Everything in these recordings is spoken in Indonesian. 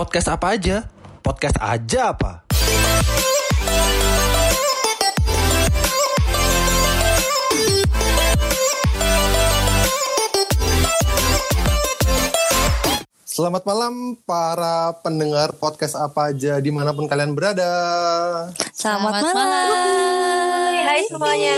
Podcast apa aja? Podcast aja apa? Selamat malam para pendengar podcast apa aja di mana pun kalian berada. Selamat, Selamat malam. Hai semuanya.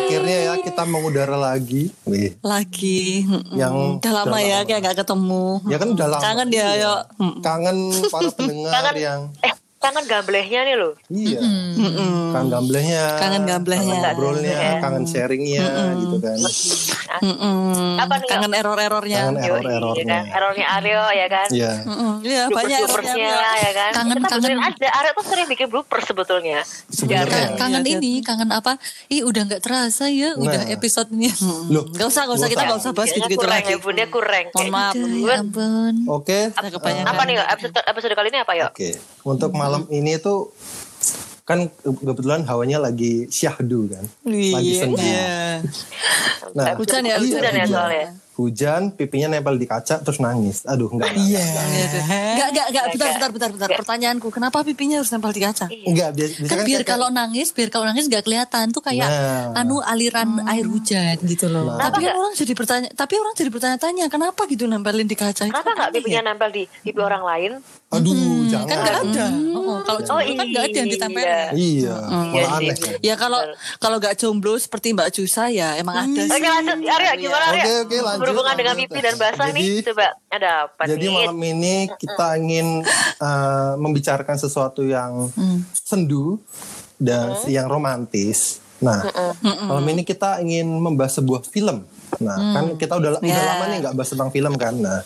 Akhirnya ya kita mengudara lagi. Wih, Lagi. Yang udah lama udah ya lama. kayak gak ketemu. Ya kan udah lama. Kangen dia, Iya. yuk. Kangen para pendengar Kangen. yang Eh, kangen gamblehnya nih loh. iya. Mm-mm. Kangen gamblehnya. Kangen gamblehnya. Kangen ngobrolnya, Iya. kangen sharingnya gitu kan. Mm-mm. Apa nih, Kangen error-errornya. Kangen error-errornya. ya kan? Errornya Aryo ya kan. Iya. Mm-mm. Iya banyak Bloopers-bloopersnya errornya. ya kan. Kangen, Kita kangen. aja. Aryo tuh sering bikin bloopers sebetulnya. Sebenarnya. Kangen Iya, ini kangen apa ih udah nggak terasa ya udah Nah. episodenya Loh, Gak usah, gak usah. Kita gak usah bahas gitu-gitu kurang lagi. ya bunda kurang. Mohon maaf. Ya Oke. Udah apa nih episode, episode kali ini apa yuk? Oke. Untuk malam ini tuh kan kebetulan hawanya lagi syahdu kan. Lagi Iya. senja. Iya. Nah, Hujan ya, iya, Hujan ya soalnya. Hujan, pipinya nempel di kaca terus nangis. Aduh, enggak. Iya. enggak. Gak, gak, gak. Bentar, Enggak. bentar, bentar, bentar. Pertanyaanku, kenapa pipinya harus nempel di kaca? Enggak, biasa, biasa kan biar kayak- kalau nangis biar kalau nangis nggak kelihatan tuh kayak Nah. anu aliran air hujan gitu loh Nah. Tapi kan orang jadi bertanya, tapi orang jadi bertanya-tanya, kenapa gitu nempelin di kaca? Itu Kenapa nggak aneh pipinya ya? nempel di pipi orang lain? Aduh, jangan. Kan nggak ada. Oh, kalau Oh kan nggak ada yang ditempel iya. Iya, malah Iya aneh sih. kan. Ya kalau kalau nggak jomblo seperti Mbak Jusa ya emang ada sih. Oke lanjut gimana? Oke, oke, lanjut, Berhubungan dengan pipi dan basah nih Jadi- coba ada apa Jadi nih? malam ini kita ingin uh, membicarakan sesuatu yang sendu dan yang romantis. Nah, malam ini kita ingin membahas sebuah film. Nah, kan kita udah udah Ya. lama nih nggak bahas tentang film kan. Nah,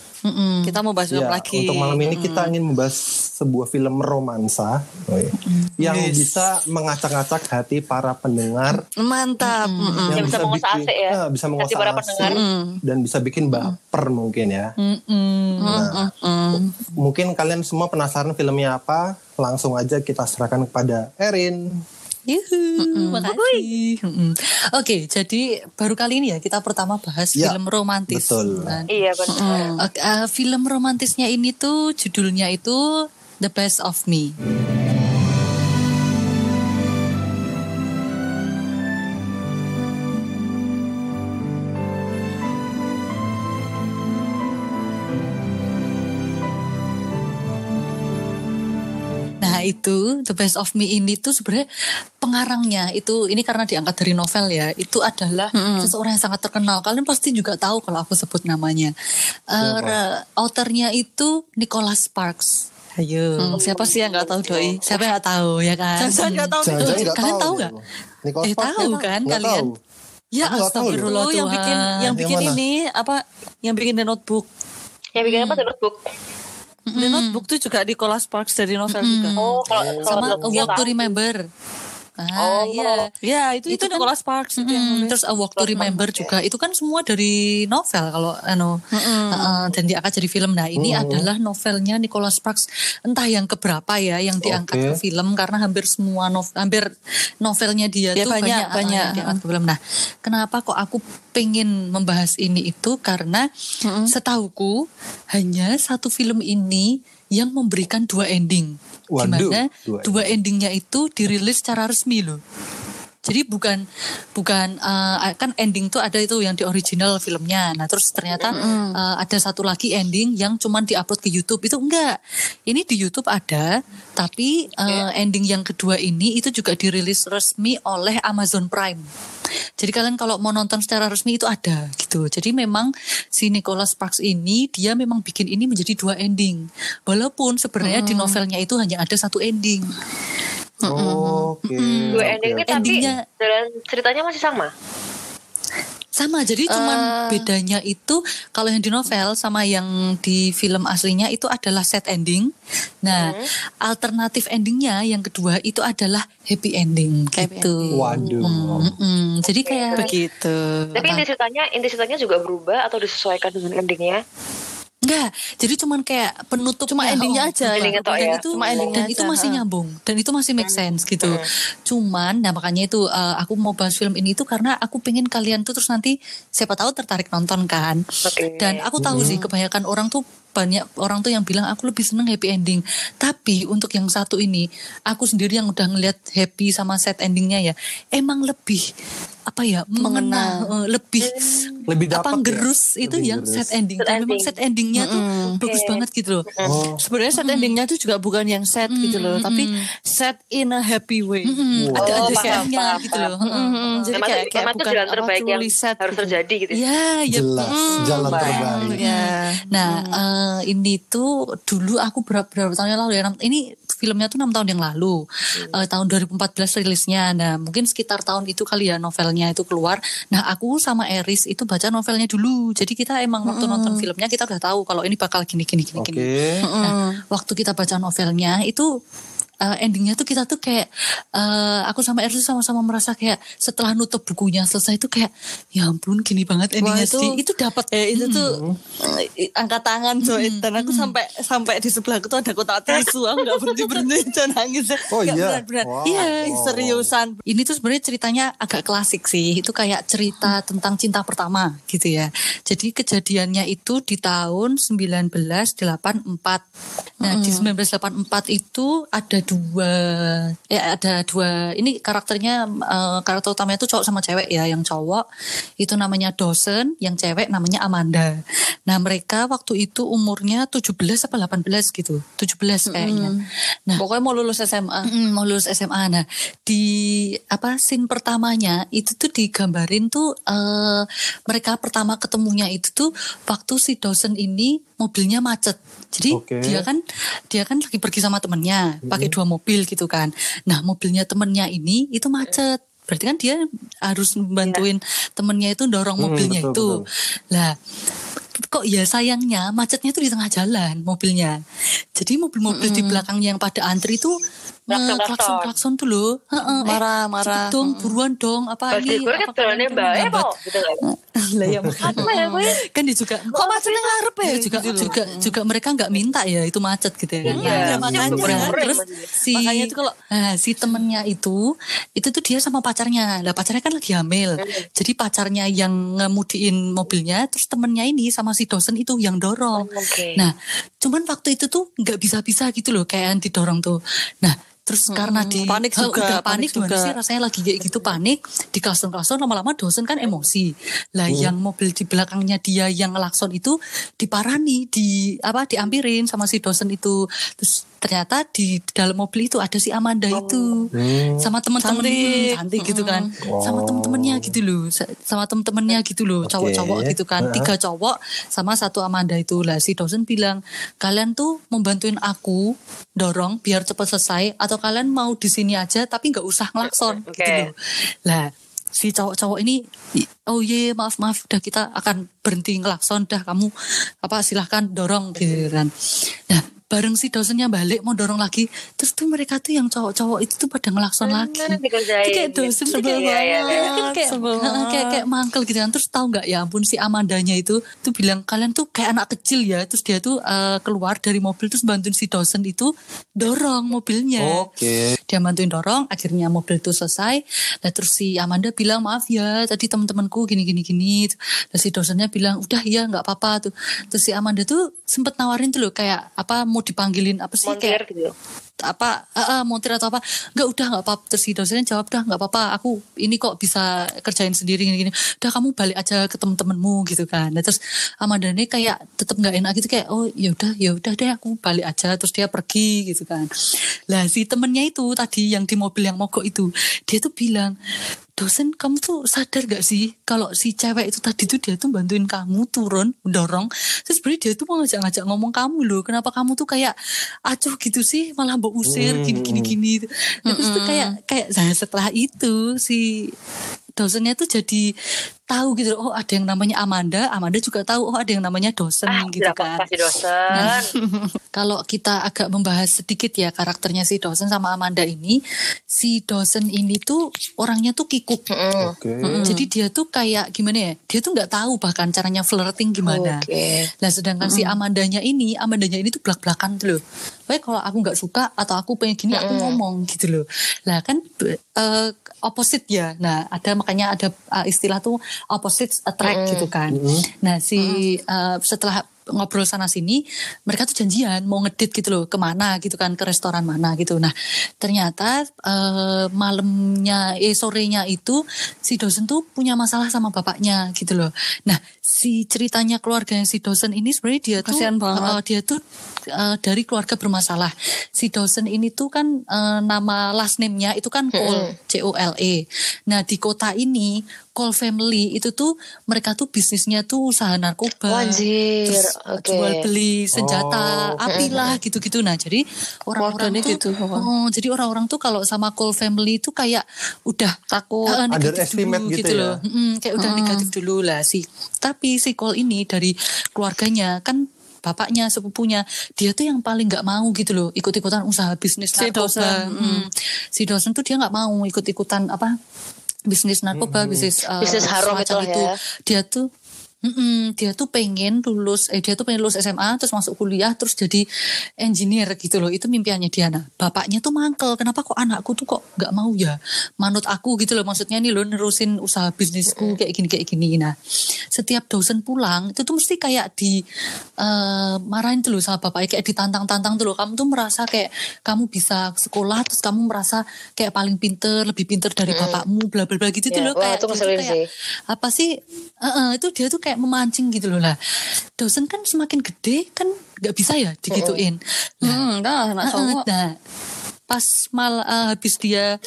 Kita mau bahas film Ya, lagi. untuk malam ini kita ingin membahas sebuah film romansa oh iya, yang bisa mengacak-acak hati para pendengar Mantap. Mm-mm. Yang bisa menguasai AC ya? eh, bisa menguasai para pendengar. dan bisa bikin baper mungkin ya. Nah, Mm-mm. mungkin kalian semua penasaran filmnya apa? Langsung aja kita serahkan kepada Erin. Yuhu, makasih. Mm-mm. Oke, jadi baru kali ini ya kita pertama bahas Ya, film romantis. betul. Kan? Iya benar. Oke, eh, film romantisnya ini tuh judulnya itu The Best of Me. Nah itu The Best of Me ini tuh sebenarnya pengarangnya itu ini karena diangkat dari novel ya itu adalah seseorang yang sangat terkenal kalian pasti juga tahu kalau aku sebut namanya Eh, re- authornya itu Nicholas Sparks Ayo. Hmm, siapa sih yang nggak tahu doi siapa yang nggak tahu ya kan Jangan nggak tahu. Jangan-jangan nggak Kalian tahu nggak? Nicholas Eh, Sparks tahu kan Nggak kalian? tahu. ya astagfirullah Oh, yang bikin yang Yang bikin mana? ini apa? Yang bikin The Notebook. Yang bikin apa tuh notebook? The Notebook tuh juga Nicholas Sparks dari novel juga. Oh kalau kalau sama A notebooknya Walk to. Remember ah Oh. iya Ya itu itu, Itu kan- Nicholas Sparks itu yang Mm, nulis. terus A Walk to Remember juga itu kan semua dari novel kalau anu uh, dan diangkat jadi film. Nah ini adalah novelnya Nicholas Sparks entah yang keberapa ya yang diangkat Oke. ke film karena hampir semua novel hampir novelnya dia Ya, tuh banyak, banyak uh, banyak. yang diangkat ke film. Nah kenapa kok aku pengen membahas ini itu karena setauku hanya satu film ini yang memberikan dua ending. Waduh, Gimana dua dua endingnya itu dirilis secara resmi loh. Jadi bukan bukan eh, kan ending tuh ada itu yang di original filmnya. Nah terus ternyata eh, ada satu lagi ending yang cuman diupload ke YouTube itu enggak. Ini di YouTube ada, tapi eh, ending yang kedua ini itu juga dirilis resmi oleh Amazon Prime. Jadi kalian kalau mau nonton secara resmi itu ada gitu. Jadi memang si Nicholas Sparks ini dia memang bikin ini menjadi dua ending. Walaupun sebenarnya di novelnya itu hanya ada satu ending. Oke. Dua ending ini oke. tapi Endingnya- jalan ceritanya masih sama. Sama, jadi cuman bedanya itu kalau yang di novel sama yang di film aslinya itu adalah set ending. Nah, alternatif endingnya yang kedua itu adalah happy ending gitu. Waduh. Mm-mm. Jadi kayak Begitu. Tapi inti ceritanya inti ceritanya juga berubah atau disesuaikan dengan endingnya? Enggak, jadi cuman kayak penutup Cuma endingnya aja. Endingnya tok dan ya? itu Cuma endingnya dan itu aja, masih ha. nyambung dan itu masih make sense gitu. Cuman nah makanya itu uh, aku mau bahas film ini itu karena aku pengen kalian tuh terus nanti siapa tahu tertarik nonton kan. Oke. Dan aku tahu sih kebanyakan orang tuh banyak orang tuh yang bilang aku lebih seneng happy ending. Tapi untuk yang satu ini, aku sendiri yang udah ngeliat happy sama sad endingnya ya, emang lebih apa ya mengena eh, lebih Lebih apa dapat ya? gerus itu Lebih yang gerus. sad ending Sad dan memang ending. sad endingnya tuh bagus banget gitu loh Oh, Sebenarnya sad endingnya tuh juga bukan yang sad gitu loh, tapi sad in a happy way. Hmm, Wow. ada ada Oh, gitu loh Heeh. Mm, jadi Memang kayak, kayak bukan jalan apa, terbaik yang harus gitu. terjadi gitu. ya ya jelas jalan terbaik. Ya. Nah, eh, ini tuh dulu aku berapa, berapa tahun yang lalu ya. Ini filmnya tuh enam tahun yang lalu. Eh, tahun 2014 rilisnya. Nah, mungkin sekitar tahun itu kali ya novelnya itu keluar. Nah, aku sama Eris itu baca novelnya dulu. Jadi kita emang waktu nonton filmnya kita udah tahu kalau ini bakal gini gini gini Oke. gini. Nah, waktu kita baca novelnya itu uh, endingnya tuh kita tuh kayak uh, aku sama Erli sama-sama merasa kayak setelah nutup bukunya selesai itu kayak ya ampun gini banget Wah, endingnya itu sih itu dapat ya itu tuh eh, angkat tangan coy dan aku sampai sampai di sebelahku tuh ada kotak tisu aku nggak berhenti berhenti dan nangis Oh, iya? berat-berat. Wow. iya Wow. seriusan ini tuh sebenarnya ceritanya agak klasik sih. Itu kayak cerita tentang cinta pertama gitu ya. Jadi kejadiannya itu di tahun 1984. Nah, di 1984 itu ada dua ya ada dua ini karakternya eh, karakter utamanya itu cowok sama cewek ya. Yang cowok itu namanya Dawson, yang cewek namanya Amanda. Nah, mereka waktu itu umurnya 17 apa 18 gitu. 17 kayaknya. Nah, pokoknya mau lulus SMA Mm, mau lulus SMA. Nah, di apa scene pertamanya itu tuh digambarin tuh eh, mereka pertama ketemunya itu tuh waktu si dosen ini mobilnya macet. Jadi Oke. dia kan dia kan lagi pergi sama temennya pakai dua mobil gitu kan. Nah, mobilnya temennya ini itu macet. Berarti kan dia harus bantuin temennya itu dorong Hmm, mobilnya betul, itu. betul. Lah, kok ya sayangnya macetnya tuh di tengah jalan mobilnya. Jadi mobil-mobil di belakangnya yang pada antri tuh Klakson, klakson. klakson klakson tuh loh. Eh, Marah, marah. cepet dong, buruan dong. Apa ini? gue kan mbak gitu kan. lah ya makanya ya kan dia juga kok macetnya ngarep ya Iya, juga Gitu juga juga mereka nggak minta ya itu macet gitu ya. Iya, Nah, makanya. nah, terus si Makanya tuh kalau- nah, si temennya itu itu tuh dia sama pacarnya. Lah pacarnya kan lagi hamil. Jadi pacarnya yang ngemudiin mobilnya terus temennya ini sama si dosen itu yang dorong. Oke. Nah, cuman waktu itu tuh nggak bisa-bisa gitu loh kayak yang didorong tuh. Nah, terus karena di panik juga, udah panik panik, juga. sih rasanya lagi kayak gitu panik di klakson-klakson lama-lama dosen kan emosi. Lah Hmm. yang mobil di belakangnya dia yang ngelakson itu diparani, di apa diampirin sama si dosen itu. Terus ternyata di dalam mobil itu ada si Amanda itu sama teman-teman Cantik. cantik gitu kan. Sama temen-temennya gitu loh. Sa- Sama temen-temennya gitu loh, Oke. cowok-cowok gitu kan. Tiga cowok sama satu Amanda itu. Lah si dosen bilang, "Kalian tuh membantuin aku dorong biar cepat selesai atau kalian mau di sini aja tapi nggak usah ngelakson." Oke. gitu loh. Lah si cowok-cowok ini oh iya maaf maaf udah kita akan berhenti ngelakson dah kamu apa silahkan dorong gitu kan nah bareng si dosennya balik mau dorong lagi. Terus tuh mereka tuh yang cowok-cowok itu tuh pada ngelakson lagi. dikerjain. Itu kayak dosen tuh Sebel kayak, iya, iya. kan kayak, kayak kayak mangkel gitu kan. Terus tahu nggak? Ya ampun si Amandanya itu tuh bilang kalian tuh kayak anak kecil ya. Terus dia tuh eh, keluar dari mobil terus bantuin si dosen itu dorong mobilnya. Oke. dia bantuin dorong akhirnya mobil itu selesai. Nah terus si Amanda bilang maaf ya tadi teman-temanku gini gini gini. Terus si dosennya bilang udah ya nggak apa-apa tuh. Terus si Amanda tuh sempet nawarin tuh loh kayak apa mau dipanggilin apa sih Montir kayak gitu. Apa eh, eh, montir atau apa nggak udah nggak apa terus si dosennya jawab dah nggak apa-apa aku ini kok bisa kerjain sendiri gini gini. Udah kamu balik aja ke temen-temenmu gitu kan. Nah, terus Amanda ini kayak tetap nggak enak gitu kayak oh ya udah ya udah deh aku balik aja terus dia pergi gitu kan. Lah si temennya itu tadi yang di mobil yang mogok itu dia tuh bilang dosen kamu tuh sadar gak sih kalau si cewek itu tadi tuh dia tuh bantuin kamu turun dorong terus sebenarnya dia tuh mau ngajak-ngajak ngomong kamu loh kenapa kamu tuh kayak acuh gitu sih malah usir gini gini gini Nah, terus tuh kayak kayak nah, setelah itu si dosennya tuh jadi tahu gitu oh ada yang namanya Amanda Amanda juga tahu oh ada yang namanya dosen Ah, gitu kan pasti dosen. kalau kita agak membahas sedikit ya karakternya si dosen sama Amanda ini, si dosen ini tuh orangnya tuh kikuk. Oke. Mm, Jadi dia tuh kayak gimana ya? Dia tuh nggak tahu bahkan caranya flirting gimana. Oke. Nah sedangkan si Amandanya ini, Amandanya ini tuh belak-belakan tuh loh. Pokoknya kalau aku nggak suka atau aku pengen gini aku ngomong gitu loh. Lah kan eh, opposite ya. Nah ada makanya ada eh, istilah tuh opposite attract gitu kan. Nah si eh, setelah ngobrol sana sini mereka tuh janjian mau ngedit gitu loh ke mana gitu kan ke restoran mana gitu. Nah ternyata eh, malamnya eh sorenya itu si dosen tuh punya masalah sama bapaknya gitu loh. Nah si ceritanya keluarganya si dosen ini sebenarnya dia tuh Kasihan banget. eh, dia tuh eh, dari keluarga bermasalah. Si dosen ini tuh kan eh, nama last name-nya itu kan Cole C O L E. Nah di kota ini Cole family itu tuh mereka tuh bisnisnya tuh usaha narkoba Wajir, terus oke. jual beli senjata Oh. api lah gitu-gitu nah jadi orang-orang tuh gitu, oh, jadi orang-orang tuh kalau sama Cole family itu kayak udah Takut. negatif Underestimate dulu gitu ya. loh Mm, kayak udah negatif dulu lah sih tapi si Cole ini dari keluarganya kan bapaknya sepupunya dia tuh yang paling nggak mau gitu loh ikut-ikutan usaha bisnis Si narkoba dosen, Mm. si dosen tuh dia nggak mau ikut-ikutan apa bisnis narkoba bisnis eh, Bisnis haram itulah ya. dia tuh Mm-mm, dia tuh pengen lulus, eh dia tuh pengen lulus SMA terus masuk kuliah terus jadi engineer gitu loh. Itu mimpiannya dia nah bapaknya tuh mangkel kenapa kok anakku tuh kok nggak mau ya? Manut aku gitu loh maksudnya nih lo nerusin usaha bisnisku kayak gini kayak gini. Nah setiap dosen pulang itu tuh mesti kayak di eh, marahin tuh loh sama bapaknya kayak ditantang-tantang tuh loh. Kamu tuh merasa kayak kamu bisa sekolah terus kamu merasa kayak paling pinter lebih pinter dari bapakmu bla bla bla gitu tuh Ya, loh. wah, kayak itu ngeselin kayak sih. apa sih? Eh, eh, itu dia tuh kayak memancing gitu loh lah. Dosen kan semakin gede kan nggak bisa ya digituin. Nah, Hmm, nah, nah, pas mal eh, habis dia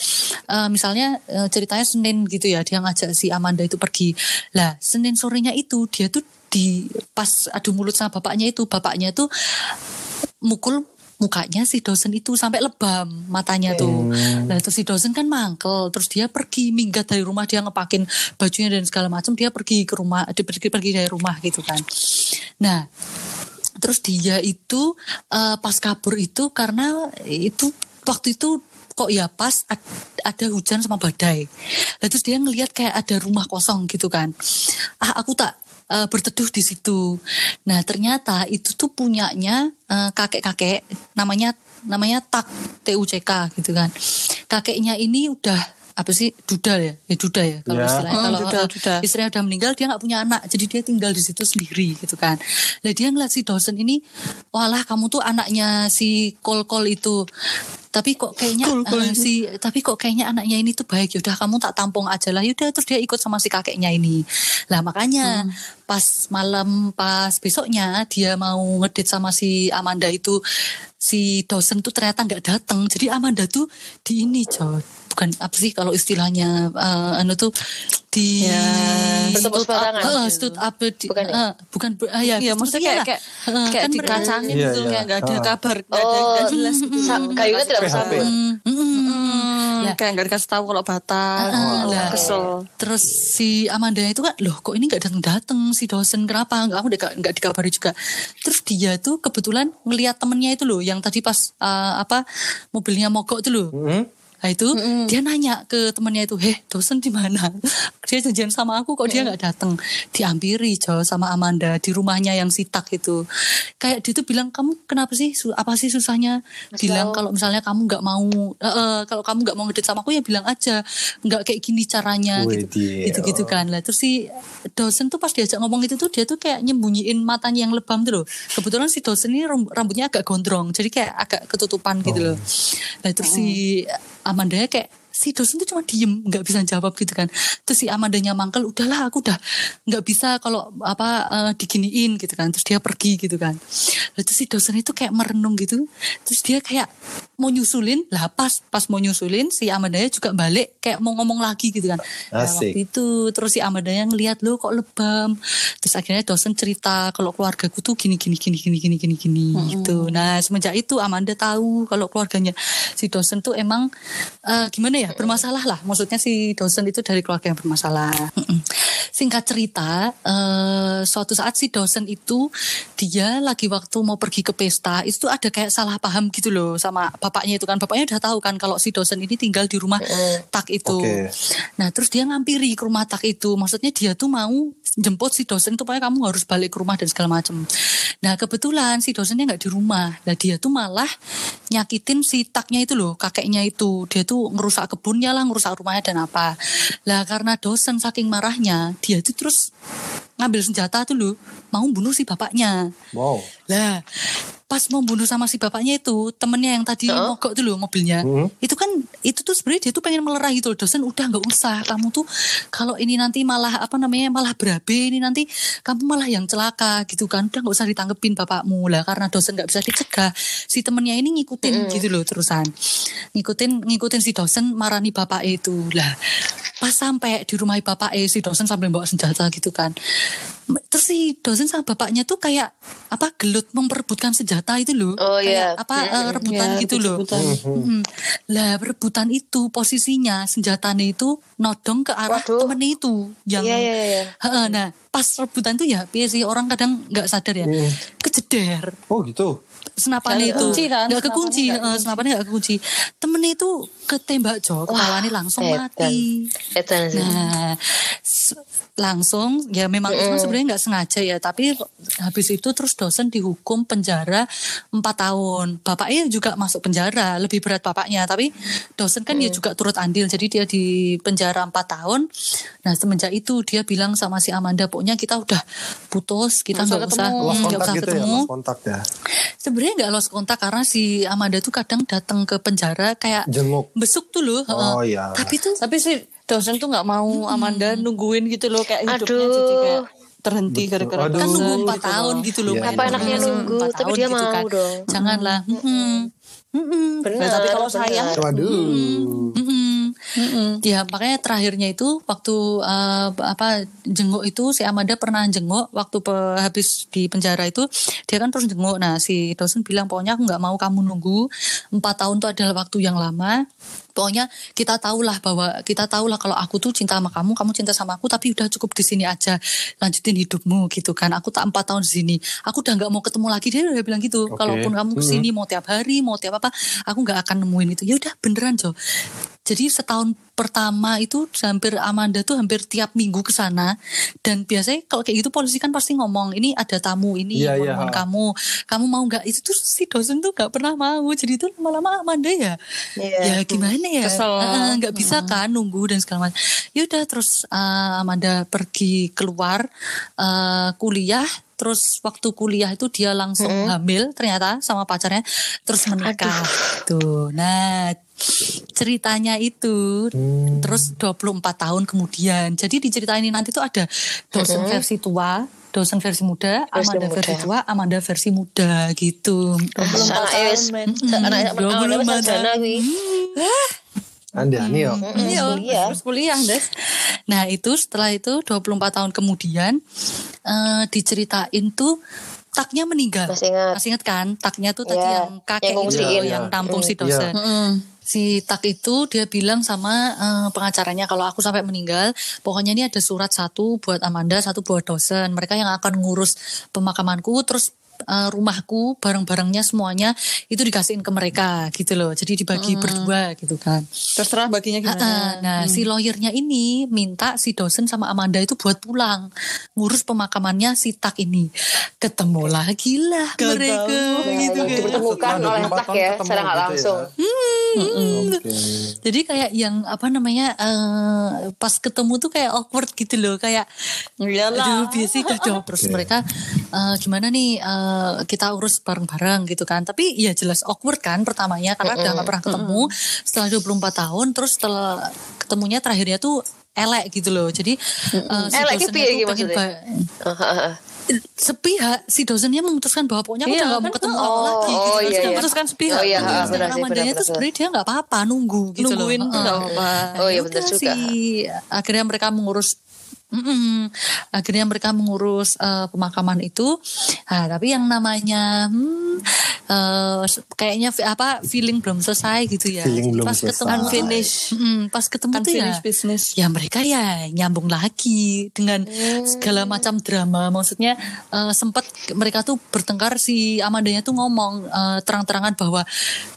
eh, misalnya eh, ceritanya Senin gitu ya dia ngajak si Amanda itu pergi. Lah Senin sorenya itu dia tuh di pas adu mulut sama bapaknya itu bapaknya tuh mukul mukanya si dosen itu sampai lebam matanya tuh. Nah terus si dosen kan mangkel, terus dia pergi minggat dari rumah dia ngepakin bajunya dan segala macam dia pergi ke rumah, dia pergi pergi dari rumah gitu kan. Nah terus dia itu eh, pas kabur itu karena itu waktu itu kok ya pas ad- ada hujan sama badai. Nah, terus dia ngelihat kayak ada rumah kosong gitu kan. Ah aku tak eh, berteduh di situ. Nah ternyata itu tuh punyanya eh, kakek-kakek namanya namanya Tak TUCK gitu kan. Kakeknya ini udah apa sih duda ya ya duda ya kalau Ya. istilahnya Hmm, kalau duda, eh, duda. istrinya udah meninggal dia nggak punya anak jadi dia tinggal di situ sendiri gitu kan lah dia ngeliat si dosen ini walah kamu tuh anaknya si kol kol itu tapi kok kayaknya eh, si tapi kok kayaknya anaknya ini tuh baik. Yaudah kamu tak tampung aja lah. Yaudah terus dia ikut sama si kakeknya ini. Lah makanya pas malam pas besoknya dia mau ngedit sama si Amanda itu si dosen tuh ternyata nggak datang jadi Amanda tuh di ini coy bukan apa sih kalau istilahnya eh, anu tuh di Ya, stood up, eh, stood up di, Bukan ya? eh, bukan ah, ya, Iya, gitu, maksudnya kayak kayak, kayak kan dikacangin Iya, gitu, iya. kayak nggak ada Ah. kabar, nggak ada, Oh, nggak jelas gitu. sa- kayunya tidak bersambung. Mm, mm, mm. Lah, kayak nggak dikasih tahu kalau batal, Ah, oh, kesel. Terus si Amanda itu kan, loh kok ini nggak datang datang si dosen kenapa? Nggak aku nggak nggak dikabari juga. Terus dia tuh kebetulan ngelihat temennya itu loh, yang tadi pas eh, apa mobilnya mogok itu loh. Hmm? Nah itu dia nanya ke temennya itu, heh dosen di mana? Dia janjian sama aku kok dia nggak datang. Diampiri Jo sama Amanda di rumahnya yang sitak itu. Kayak dia tuh bilang kamu kenapa sih? Apa sih susahnya? bilang kalau misalnya kamu nggak mau, eh, eh, kalau kamu nggak mau ngedit sama aku ya bilang aja. Nggak kayak gini caranya gitu. Gitu gitu kan lah. Terus si dosen tuh pas diajak ngomong itu tuh dia tuh kayak nyembunyiin matanya yang lebam tuh loh. Kebetulan si dosen ini rambutnya agak gondrong, jadi kayak agak ketutupan gitu loh. Nah terus si Amanda kayak si dosen tuh cuma diem nggak bisa jawab gitu kan. Terus si Amandanya mangkel udahlah aku udah nggak bisa kalau apa eh, diginiin gitu kan. Terus dia pergi gitu kan. Lalu terus si dosen itu kayak merenung gitu. Terus dia kayak mau nyusulin lah pas pas mau nyusulin si Amandanya juga balik kayak mau ngomong lagi gitu kan. Nah, Asik. waktu itu terus si Amandanya ngeliat lo kok lebam? Terus akhirnya dosen cerita kalau keluargaku tuh gini gini gini gini gini gini gini gitu. Nah semenjak itu Amanda tahu kalau keluarganya si dosen tuh emang eh, gimana ya bermasalah lah maksudnya si dosen itu dari keluarga yang bermasalah Mm-mm. Singkat cerita eh, suatu saat si dosen itu dia lagi waktu mau pergi ke pesta itu ada kayak salah paham gitu loh sama bapaknya itu kan bapaknya udah tahu kan kalau si dosen ini tinggal di rumah tak itu Oke. Nah terus dia ngampiri ke rumah tak itu. Maksudnya dia tuh mau jemput si dosen supaya kamu harus balik ke rumah dan segala macam. Nah kebetulan si dosennya nggak di rumah. Nah dia tuh malah nyakitin si taknya itu loh, kakeknya itu. Dia tuh ngerusak kebunnya lah, ngerusak rumahnya dan apa. Lah karena dosen saking marahnya, dia tuh terus ngambil senjata tuh loh mau bunuh si bapaknya. Wow. Lah, pas mau bunuh sama si bapaknya itu, temennya yang tadi mogok tuh loh mobilnya. Hmm. Itu kan itu tuh sebenarnya dia tuh pengen melerah gitu loh. Dosen udah nggak usah. Kamu tuh kalau ini nanti malah apa namanya malah berabe ini nanti kamu malah yang celaka gitu kan. Udah nggak usah ditanggepin bapakmu lah karena dosen nggak bisa dicegah. Si temennya ini ngikutin gitu loh terusan. Ngikutin ngikutin si dosen marani bapak itu lah. Pas sampai di rumah bapak eh si dosen sambil bawa senjata gitu kan. Terus si dosen sama bapaknya tuh kayak apa gelut memperebutkan senjata itu loh. Oh, kayak iya. apa eh, rebutan Iya, gitu loh. Lah rebutan itu posisinya senjatanya itu nodong ke arah Waduh. temennya itu yang Iya, iya, iya. Heeh, nah pas rebutan tuh ya biasa sih orang kadang nggak sadar ya kejeder Oh gitu. Senapannya itu kekunci kan? nggak kekunci Senapannya eh, nggak kekunci temennya itu ketembak jo kepalanya langsung edan. mati Edan sih. Nah, langsung ya memang itu kan sebenarnya nggak sengaja ya, tapi habis itu terus dosen dihukum penjara empat tahun. Bapaknya juga masuk penjara, lebih berat bapaknya, tapi dosen kan dia juga turut andil, jadi dia di penjara empat tahun. Nah semenjak itu dia bilang sama si Amanda, pokoknya kita udah putus, kita Nggak nggak usah. Lost nggak kontak usah gitu ya, ketemu. kontak ya. Sebenarnya nggak lost kontak karena si Amanda tuh kadang datang ke penjara kayak Jenguk. besuk tuh loh. Oh, heeh. iya. Tapi tuh Tapi si dosen tuh nggak mau Amanda nungguin gitu loh kayak hidupnya Aduh. jadi kayak terhenti gara-gara kan nunggu empat gitu tahun gitu loh. Iya, Mbak. Apa anaknya Nunggu nunggu, tapi tahun dia gitu mau kan. dong. Janganlah. Mm-mm. Mm-mm. Benar. Nah, tapi kalau sayang Waduh. Mm-mm. Ya makanya terakhirnya itu waktu eh, apa jenguk itu si Amanda pernah jenguk waktu pe- habis di penjara itu dia kan terus jenguk. Nah si dosen bilang pokoknya aku nggak mau kamu nunggu empat tahun itu adalah waktu yang lama. Pokoknya kita tahulah bahwa kita tahulah kalau aku tuh cinta sama kamu, kamu cinta sama aku, tapi udah cukup di sini aja, lanjutin hidupmu gitu kan. Aku tak empat tahun di sini, aku udah nggak mau ketemu lagi dia udah bilang gitu. Oke. Kalaupun kamu ke sini mau tiap hari, mau tiap apa, aku nggak akan nemuin itu. Ya udah beneran Jo. Jadi setahun pertama itu hampir Amanda tuh hampir tiap minggu ke sana. Dan biasanya kalau kayak gitu polisi kan pasti ngomong ini ada tamu ini yang iya, ha. kamu. Kamu mau nggak? Itu tuh si dosen tuh nggak pernah mau. Jadi itu lama-lama Amanda ya Iya. ya gimana ya? Kesel. Nggak bisa kan nunggu dan segala macam. Ya udah terus eh, Amanda pergi keluar eh, kuliah. Terus waktu kuliah itu dia langsung hamil ternyata sama pacarnya. Terus menikah tuh. Nah ceritanya itu terus 24 tahun kemudian jadi di cerita ini nanti tuh ada dosen versi tua dosen versi muda Versi Amanda muda. versi tua Amanda versi muda gitu Anak wis anak anak Dua puluh wis empat sarjana kuwi. Anda nih yo. Iya, kuliah. terus kuliah, Des. Nah, itu setelah itu 24 tahun kemudian eh diceritain tuh taknya meninggal. Masih ingat. Masih ingat kan? Taknya tuh tadi Iya, yang kakek yang itu loh, yang tampung si Iya. dosen. Si tak itu dia bilang sama eh, pengacaranya kalau aku sampai meninggal, pokoknya ini ada surat satu buat Amanda, satu buat dosen. Mereka yang akan ngurus pemakamanku, terus eh, rumahku, barang-barangnya semuanya itu dikasihin ke mereka gitu loh. Jadi dibagi berdua gitu kan. terserah baginya Ah, ah. gimana Nah, si lawyernya ini minta si dosen sama Amanda itu buat pulang ngurus pemakamannya si Tak ini. Ketemu lagi lah mereka gitu kan. Dipertemukan oleh 24 tak ya secara nggak gitu ya. langsung. Oke. Jadi kayak yang apa namanya eh, pas ketemu tuh kayak awkward gitu loh, kayak Iyalah. aduh biasa dong. terus mereka eh, gimana nih eh, kita urus bareng-bareng gitu kan. Tapi ya jelas awkward kan pertamanya karena udah gak pernah ketemu setelah 24 tahun terus setelah ketemunya terakhirnya tuh elek gitu loh. Jadi si Elek ki dosennya piye tuh iki pengen maksudnya? sepihak si dosennya memutuskan bahwa pokoknya aku Iya, udah gak kan mau ketemu tuh. kamu lagi Oh, gitu. oh, iya, dia iya. memutuskan sepihak. Oh, iya, Sedangkan benar tuh benar. sebenarnya dia nggak apa-apa nunggu gitu Nungguin loh. tuh nggak Heeh. apa-apa. Oh, iya, Ya benar juga. sih. akhirnya mereka mengurus Mm-mm. akhirnya mereka mengurus eh, pemakaman itu nah, tapi yang namanya hmm, eh, kayaknya apa feeling belum selesai gitu ya Feeling belum pas selesai. ketemu Unfinished. Mm, pas ketemu tuh ya business. ya mereka ya nyambung lagi dengan segala macam drama maksudnya eh, sempat mereka tuh bertengkar si Amandanya tuh ngomong eh, terang-terangan bahwa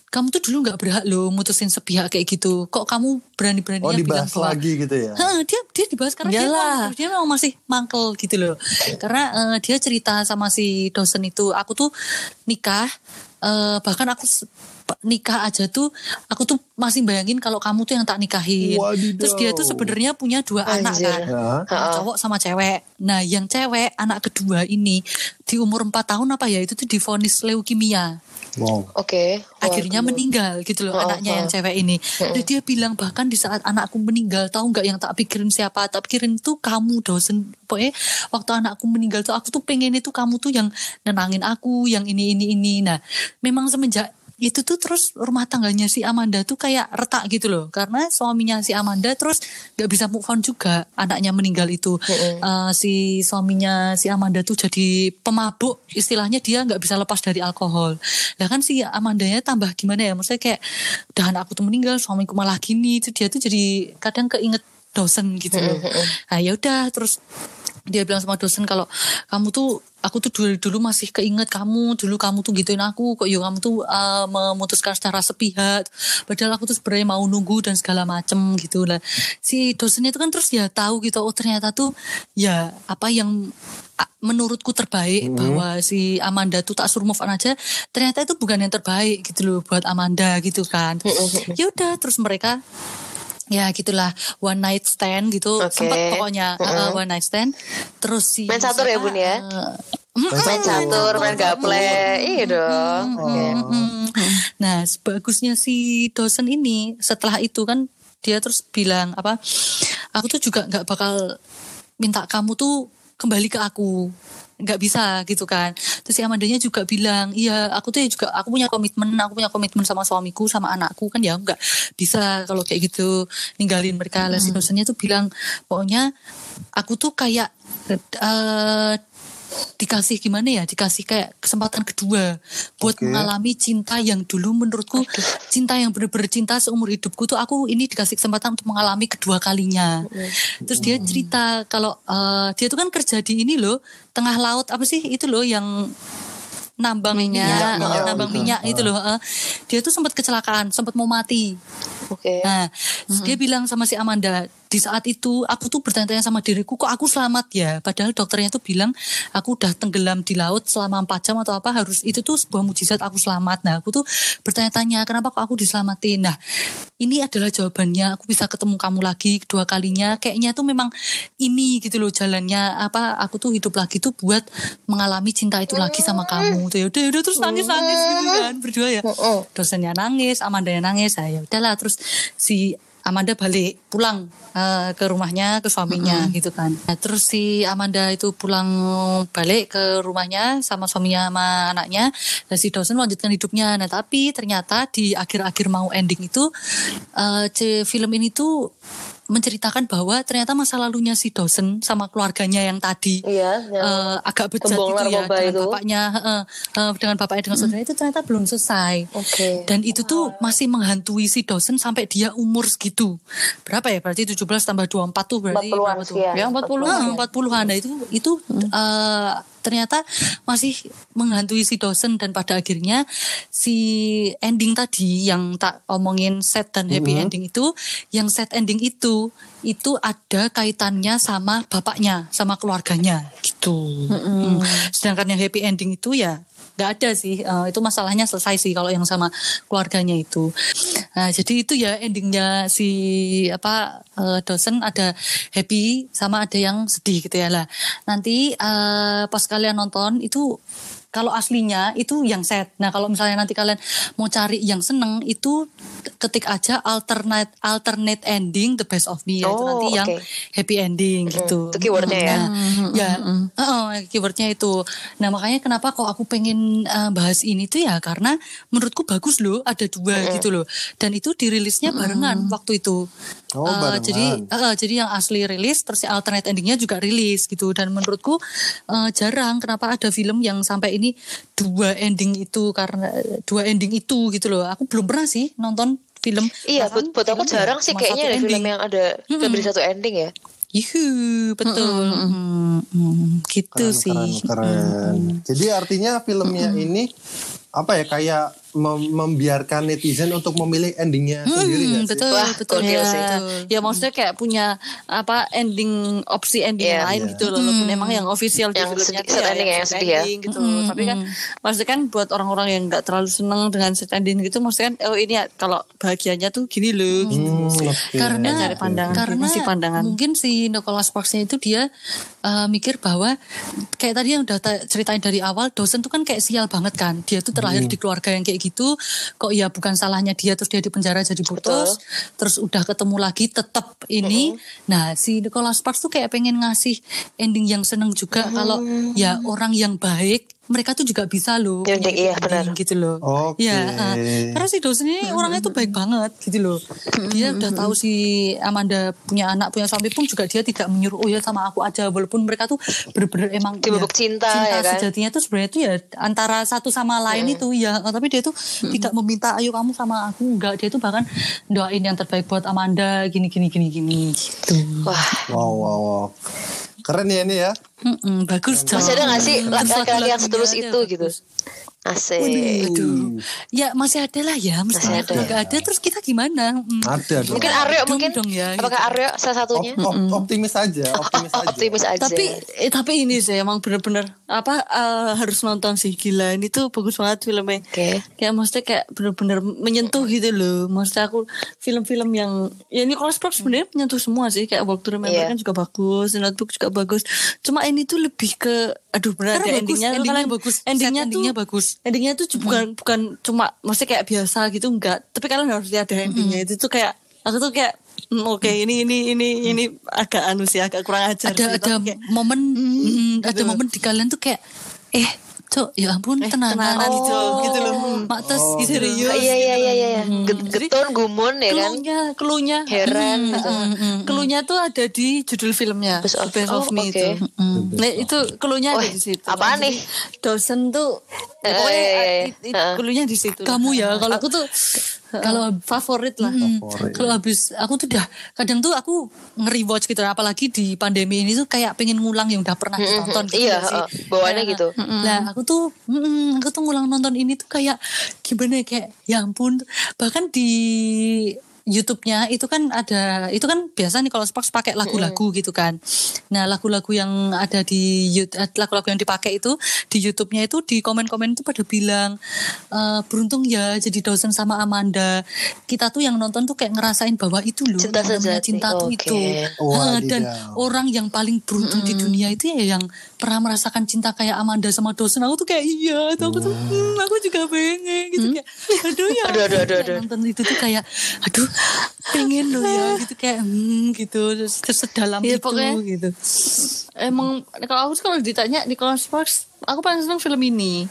kamu tuh dulu nggak berhak loh mutusin sepihak kayak gitu kok kamu Oh berani-beraninya bilang dibahas bahwa lagi gitu ya. Heeh, dia dia dibahas karena dia, Iyalah. memang- dia memang masih mangkel gitu loh. Karena eh, dia cerita sama si dosen itu, aku tuh nikah, eh, bahkan aku nikah aja tuh aku tuh masih bayangin kalau kamu tuh yang tak nikahin. Wadidaw. Terus dia tuh sebenarnya punya dua anak Anjir. kan. Ya. Yang cowok sama cewek. Nah, yang cewek anak kedua ini di umur 4 tahun apa ya itu tuh divonis leukemia. Wow. Oke. Akhirnya Waduh. meninggal gitu loh Oh, anaknya oh. yang cewek ini. Dan dia bilang bahkan di saat anakku meninggal tahu nggak yang tak pikirin siapa? Tak pikirin tuh kamu dosen. Pokoknya waktu anakku meninggal tuh aku tuh pengen itu kamu tuh yang nenangin aku, yang ini ini ini. Nah, memang semenjak itu tuh terus rumah tangganya si Amanda tuh kayak retak gitu loh. Karena suaminya si Amanda terus nggak bisa move on juga. Anaknya meninggal itu. Eh, si suaminya si Amanda tuh jadi pemabuk. Istilahnya dia nggak bisa lepas dari alkohol. Lah kan si Amandanya tambah gimana ya? Maksudnya kayak udah aku tuh meninggal suamiku malah gini. Itu dia tuh jadi kadang keinget dosen gitu loh. Nah ya udah terus dia bilang sama dosen kalau kamu tuh aku tuh dulu dulu masih keinget kamu dulu kamu tuh gituin aku kok yo kamu tuh uh, memutuskan secara sepihak. Padahal aku tuh sebenarnya mau nunggu dan segala macem gitu lah. Si dosennya itu kan terus ya tahu gitu oh ternyata tuh ya apa yang menurutku terbaik bahwa si Amanda tuh tak suruh move on aja ternyata itu bukan yang terbaik gitu loh buat Amanda gitu kan. Ya udah terus mereka ya gitulah one night stand gitu Oke. sempat pokoknya uh, one night stand terus si Main catur ya, Bun, ya? uh, Main catur, main gaple. Iya dong. Oke. Mm. Nah, bagusnya si dosen ini setelah itu kan dia terus bilang apa? Aku tuh juga nggak bakal minta kamu tuh kembali ke aku. Nggak bisa gitu kan. Terus si Amandanya juga bilang iya aku tuh ya juga aku punya komitmen aku punya komitmen sama suamiku sama anakku. Kan ya nggak bisa kalau kayak gitu ninggalin mereka. Lah si dosennya tuh bilang pokoknya aku tuh kayak eh, dikasih gimana ya dikasih kayak kesempatan kedua buat Oke. mengalami cinta yang dulu menurutku cinta yang bener-bener cinta seumur hidupku tuh aku ini dikasih kesempatan untuk mengalami kedua kalinya terus dia cerita kalau eh, dia tuh kan kerja di ini loh tengah laut apa sih itu loh yang nambang minyak, Minyak, minyak nambang gitu. minyak itu loh eh. dia tuh sempat kecelakaan sempat mau mati Oke. Nah, terus dia bilang sama si Amanda, di saat itu aku tuh bertanya-tanya sama diriku, kok aku selamat ya? Padahal dokternya tuh bilang aku udah tenggelam di laut selama 4 jam atau apa harus itu tuh sebuah mujizat aku selamat. Nah, aku tuh bertanya-tanya kenapa kok aku diselamatin? Nah, ini adalah jawabannya. Aku bisa ketemu kamu lagi kedua kalinya. Kayaknya tuh memang ini gitu loh jalannya apa aku tuh hidup lagi tuh buat mengalami cinta itu lagi sama kamu. Tuh ya udah udah terus nangis-nangis gitu kan berdua ya dosennya nangis, Amanda nangis, nah, ya udahlah terus si Amanda balik pulang eh, ke rumahnya ke suaminya gitu kan. Nah, terus si Amanda itu pulang balik ke rumahnya sama suaminya sama anaknya dan si dosen melanjutkan hidupnya. Nah tapi ternyata di akhir-akhir mau ending itu eh, c- film ini tuh menceritakan bahwa ternyata masa lalunya si dosen sama keluarganya yang tadi Iya, yang eh, agak bejat gitu ya dengan itu. bapaknya eh, eh, dengan bapaknya dengan saudara itu ternyata belum selesai. Oke. Dan itu tuh masih menghantui si dosen sampai dia umur segitu. Berapa ya? Berarti 17 tambah 24 tuh berarti 40-an berapa tuh? sekian, Ya 40 40-an. ah, 40-an. Nah, itu itu eh, ternyata masih menghantui si dosen dan pada akhirnya si ending tadi yang tak omongin set dan happy ending itu, yang set ending itu itu ada kaitannya sama bapaknya, sama keluarganya gitu. Hmm. Sedangkan yang happy ending itu ya nggak ada sih Eh, itu masalahnya selesai sih kalau yang sama keluarganya itu. Nah, jadi itu ya endingnya si apa eh, dosen ada happy sama ada yang sedih gitu ya. Lah nanti eh, pas kalian nonton itu kalau aslinya itu yang sad. Nah kalau misalnya nanti kalian mau cari yang seneng itu ketik aja alternate alternate ending the best of me Oh, nanti yang oke. happy ending gitu. itu keywordnya ya? Nah, ya, heeh, keywordnya itu. Nah makanya kenapa kok aku pengen eh, bahas ini tuh ya karena menurutku bagus loh ada dua gitu loh. Dan itu dirilisnya barengan waktu itu. Oh, barengan. jadi eh, jadi yang asli rilis terus yang alternate endingnya juga rilis gitu. Dan menurutku eh, jarang kenapa ada film yang sampai ini dua ending itu karena dua ending itu gitu loh. Aku belum pernah sih nonton film. Iya, buat, buat aku film jarang sih kayaknya ada film ending. yang ada lebih dari satu ending ya. Yuhu, betul. Hmm, hmm, gitu Keren, sih. keren, keren. Jadi artinya filmnya ini apa ya kayak mem- membiarkan netizen untuk memilih endingnya sendiri Hmm, nggak sih? betul, Wah, betul. Ya, sih. Ya maksudnya kayak punya apa ending opsi ending Iya. lain Iya. gitu loh. Walaupun emang yang official di Yang filmnya tuh sad ya ending ya, yang sad sedih ya. ending gitu. Tapi kan maksudnya kan buat orang-orang yang nggak terlalu seneng dengan sad ending gitu maksudnya kan oh ini ya, kalau bahagianya tuh gini loh gitu. Hmm, oke. karena cari pandangan, karena sih pandangan. mungkin si Nicholas Sparks itu dia uh, mikir bahwa kayak tadi yang udah ta- ceritain dari awal dosen tuh kan kayak sial banget kan dia tuh terlahir di keluarga yang kayak gitu kok ya bukan salahnya dia terus dia di penjara jadi putus terus udah ketemu lagi tetap ini. Nah si Nicholas Sparks tuh kayak pengen ngasih ending yang seneng juga kalau ya orang yang baik mereka tuh juga bisa loh Yang punya iya, ending benar. gitu loh. Oke. ya uh, karena si dosen ini orangnya tuh baik banget gitu loh. Dia udah tahu si Amanda punya anak punya suami pun juga dia tidak menyuruh oh ya sama aku aja walaupun mereka tuh bener-bener emang Dibebuk cinta, ya kan? sejatinya tuh sebenarnya tuh ya antara satu sama lain itu ya tapi dia tuh tidak meminta ayo kamu sama aku. Enggak dia tuh bahkan doain yang terbaik buat Amanda gini gini gini gini gitu. Wah, Wow, wow, wow. Keren ya ini ya. Mm-mm, bagus masih ada gak sih laki-laki yang setulus itu gitu? Asik. Aduh. Ya masih ada lah ya. Mesti Masih kalau ada. nggak ada terus kita gimana? Hmm. Ada dong. Mungkin Aryo Dong mungkin. dong ya, Apakah Aryo salah satunya? Op- op- optimis aja, optimis Oh, aja. optimis aja. Tapi eh, tapi ini sih emang bener-bener apa eh, harus nonton sih gila ini tuh bagus banget filmnya. Oke. Kayak maksudnya kayak bener-bener menyentuh gitu loh. Maksudnya aku film-film yang ya ini kalau Sparks sebenarnya menyentuh semua sih kayak Walk to Remember Iya. kan juga bagus, Notebook juga bagus. Cuma ini tuh lebih ke aduh ada bagus, endingnya, endingnya kalian- bagus. Endingnya Set tuh endingnya Endingnya tuh bukan bukan cuma maksudnya kayak biasa gitu enggak. Tapi kalian harus lihat ada endingnya itu tuh kayak aku tuh kayak hmm, oke ini ini ini ini agak anu sih agak kurang ajar ada sih, ada kayak- momen mm, ada gitu. momen di kalian tuh kayak eh cok ya ampun Eh, tenanan tenanan, gitu Cok, gitu loh. mak tes gitu Serius. Oh, iya iya iya iya. Get- Jadi, Getun gumun ya kan. Keluhnya, keluhnya, Heran gitu. keluhnya tuh ada di judul filmnya, Best of- The Best of oh, Me oke. itu. Nah itu keluhnya ada Wah, di situ. apaan nih? Dosen tuh, Eh, pokoknya iya, iya, iya. it- Heeh. keluhnya di situ. Kamu ya, kalau- aku tuh kalau- favorit lah. Hmm, kalau habis aku tuh udah kadang tuh aku nge-rewatch gitu apalagi di pandemi ini tuh kayak pengen ngulang yang udah pernah ditonton gitu Iya, sih? uh, bawaannya Nah, gitu. Lah aku tuh mm, aku tuh ngulang nonton ini tuh kayak gimana ya kayak ya ampun bahkan di YouTube-nya itu kan ada itu kan biasa nih kalau Sparks pakai lagu-lagu gitu kan. Nah, lagu-lagu yang ada di eh, lagu-lagu yang dipakai itu di YouTube-nya itu di komen-komen itu pada bilang eh, beruntung ya jadi dosen sama Amanda. Kita tuh yang nonton tuh kayak ngerasain bahwa itu loh Cinta namanya cinta tuh Oke. itu. Eh, dan orang yang paling beruntung di dunia itu ya yang pernah merasakan cinta kayak Amanda sama dosen aku tuh kayak iya tuh aku tuh hmm, aku juga pengen aduh ya Aduh, aduh, aduh, nonton itu tuh kayak aduh pengen loh ya gitu kayak hmm gitu terus, sedalam Iya, itu pokoknya- gitu. Emang kalau aku kalau ditanya Nicholas Sparks, aku paling seneng film ini.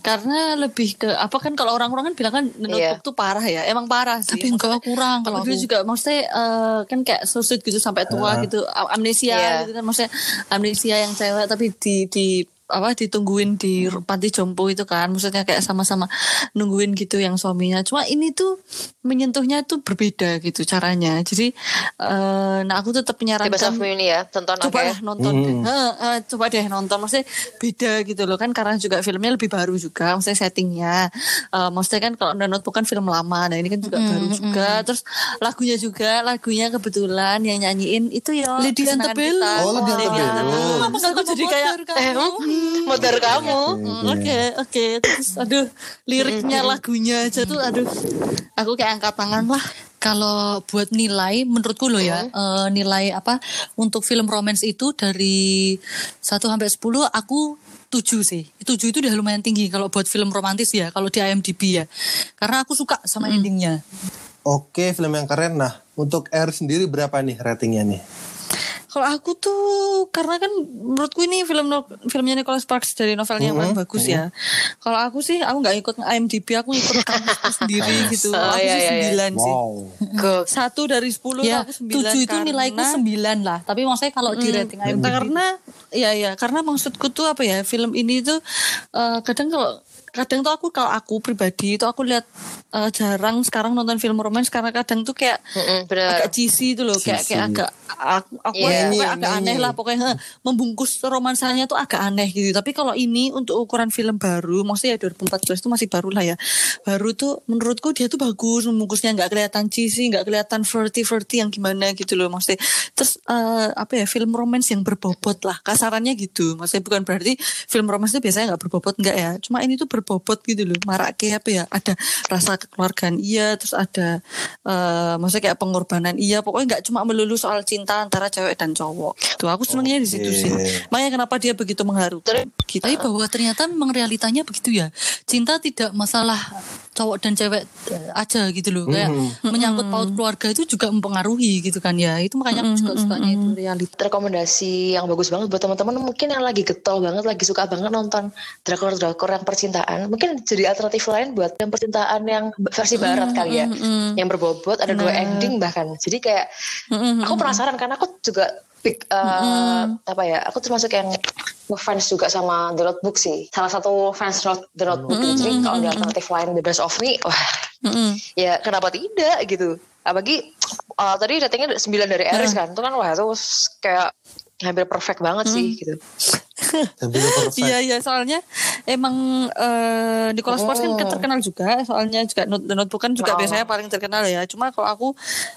Karena lebih ke apa kan kalau orang-orang kan bilang kan Notebook Iya. tuh parah ya, emang parah sih. tapi enggak kurang kalau dulu aku juga maksudnya eh, kan kayak susut gitu sampai tua gitu am- amnesia Iya. gitu kan maksudnya amnesia yang cewek tapi di di apa ditungguin di panti jompo itu kan. Maksudnya kayak sama-sama nungguin gitu yang suaminya. Cuma ini tuh menyentuhnya tuh berbeda gitu caranya. Jadi eh, nah aku tetap menyarankan Me ini ya, tonton coba lah nonton. Deh. Heeh, eh, coba deh nonton. Maksudnya beda gitu loh kan karena juga filmnya lebih baru juga maksudnya settingnya. Eh, maksudnya kan kalau Notebook kan film lama nah ini kan juga baru juga. terus lagunya juga lagunya kebetulan yang nyanyiin itu ya Lady Antebellum. Oh, Lady. Kenapa nggak aku jadi kayak Eh, hmm, modar kamu. Hmm, Oke oke terus aduh liriknya lagunya aja tuh aduh aku kayak angkat tangan lah Kalau buat nilai, menurutku loh ya, eh, nilai apa untuk film romance itu dari 1 sampai 10 aku 7 sih. 7 itu udah lumayan tinggi kalau buat film romantis ya, kalau di IMDb ya. Karena aku suka sama endingnya. Oke, film yang keren. Nah, untuk R sendiri berapa nih ratingnya nih? Kalau aku tuh karena kan menurutku ini film no- filmnya Nicholas Sparks dari novelnya yang paling bagus ya. Kalau aku sih aku nggak ikut IMDb, aku ikut kamusku sendiri gitu. Oh, aku iya, sih iya, iya. sembilan sih. Wow. Gok. Satu dari sepuluh Ya, aku sembilan. 7 itu nilaiku 9 lah. Tapi maksudnya kalau di rating IMDb karena ya ya karena maksudku tuh apa ya film ini tuh eh, kadang kalau kadang tuh aku kalau aku pribadi itu aku lihat eh, jarang sekarang nonton film romance karena kadang tuh kayak bener. agak cheesy itu loh kayak kayak agak aku, aku kayak Ini, agak ini. aneh lah pokoknya membungkus romansanya tuh agak aneh gitu. Tapi kalau ini untuk ukuran film baru maksudnya ya 2014 itu masih baru lah ya. Baru tuh menurutku dia tuh bagus membungkusnya nggak kelihatan cheesy nggak kelihatan flirty flirty yang gimana gitu loh maksudnya. Terus eh, apa ya film romance yang berbobot lah kasarannya gitu. Maksudnya bukan berarti film romance itu biasanya nggak berbobot nggak ya. Cuma ini tuh berbobot gitu loh. Marak kayak apa ya? Ada rasa kekeluargaan iya terus ada eh maksudnya kayak pengorbanan iya. Pokoknya nggak cuma melulu soal cinta antara cewek dan cowok gitu. Aku senangnya di situ sih. Makanya kenapa dia begitu mengharukan gitu. Tapi bahwa ternyata memang realitanya begitu ya. Cinta tidak masalah cowok dan cewek eh, aja gitu loh. Kayak menyangkut paut keluarga itu juga mempengaruhi gitu kan ya. Itu makanya aku juga sukanya itu realita. rekomendasi yang bagus banget buat teman-teman mungkin yang lagi getol banget lagi suka banget nonton drakor-drakor yang percintaan mungkin jadi alternatif lain buat yang percintaan yang versi barat kali ya. yang berbobot ada dua ending bahkan. Jadi kayak aku penasaran karena aku juga pick, eh, apa ya aku termasuk yang ngefans juga sama The Notebook sih. Salah satu fans not The Notebook jadi kalau di alternatif lain The Best of Me wah. Ya kenapa tidak gitu. Apalagi uh, tadi ratingnya 9 dari Aris kan? Itu kan wah itu kayak hampir perfect banget sih gitu. Hampir perfect. Iya iya soalnya emang eh Nicholas Sparks kan kan terkenal juga soalnya juga Not- The Notebook kan juga Oh. biasanya paling terkenal ya cuma kalau aku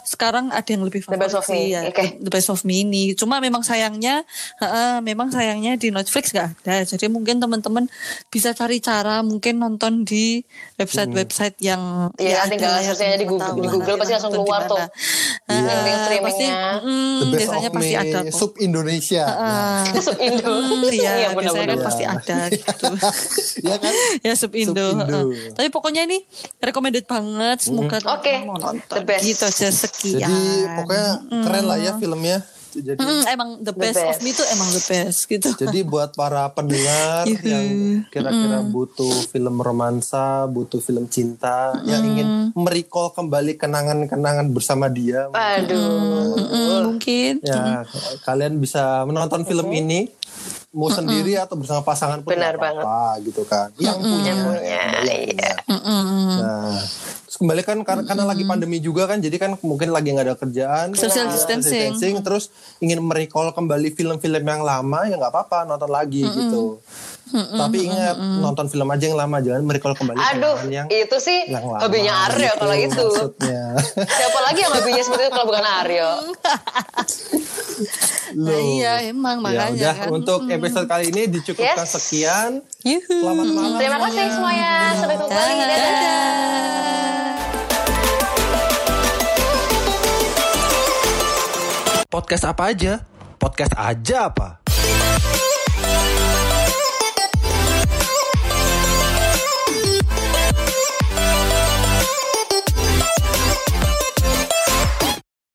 sekarang ada yang lebih The Best favorit of Me, ya oke. The Best of Me ini cuma memang sayangnya heeh, memang sayangnya di Netflix gak ada jadi mungkin teman-teman bisa cari cara mungkin nonton di website-website yang Iya, ya tinggal ya, search-nya di Google- di Google pasti langsung keluar tuh. Heeh, Link streamingnya. pasti, mm, biasanya pasti ada kok. sub Indonesia. Heeh. Sub Indo Hmm, iya, Iya, biasanya kan pasti ada gitu. Iya kan? ya sub Indo. Sub Indo. heeh. Tapi pokoknya ini recommended banget. Semoga teman-teman Oke, mau nonton. the best. Gitu aja sekian. Jadi pokoknya keren lah ya filmnya. Jadi Mm, emang the best, of best. me itu emang the best gitu. Jadi buat para pendengar Yuhu. yang kira-kira butuh film romansa, butuh film cinta, yang ingin merecall kembali kenangan-kenangan bersama dia, aduh Mm, mungkin. ya kalian bisa menonton film ini mau sendiri atau bersama pasangan pun Benar nggak apa-apa gitu kan. Yang punya, punya, yang iya. punya. Nah, terus kembali kan karena, karena lagi pandemi juga kan, jadi kan mungkin lagi nggak ada kerjaan, Social ya, distancing. terus ingin merecall kembali film-film yang lama ya nggak apa-apa nonton lagi gitu. Tapi ingat nonton film aja yang lama jangan merecall kembali aduh yang itu sih yang lama. hobinya Aryo gitu kalau itu Maksudnya. siapa lagi yang hobinya seperti itu kalau bukan Aryo Nah, iya emang ya makanya udah kan. untuk episode kali ini dicukupkan Yes. sekian. Yuhu. Selamat malam. terima kasih semuanya sampai ketemu lagi dadah Podcast apa aja? Podcast aja apa?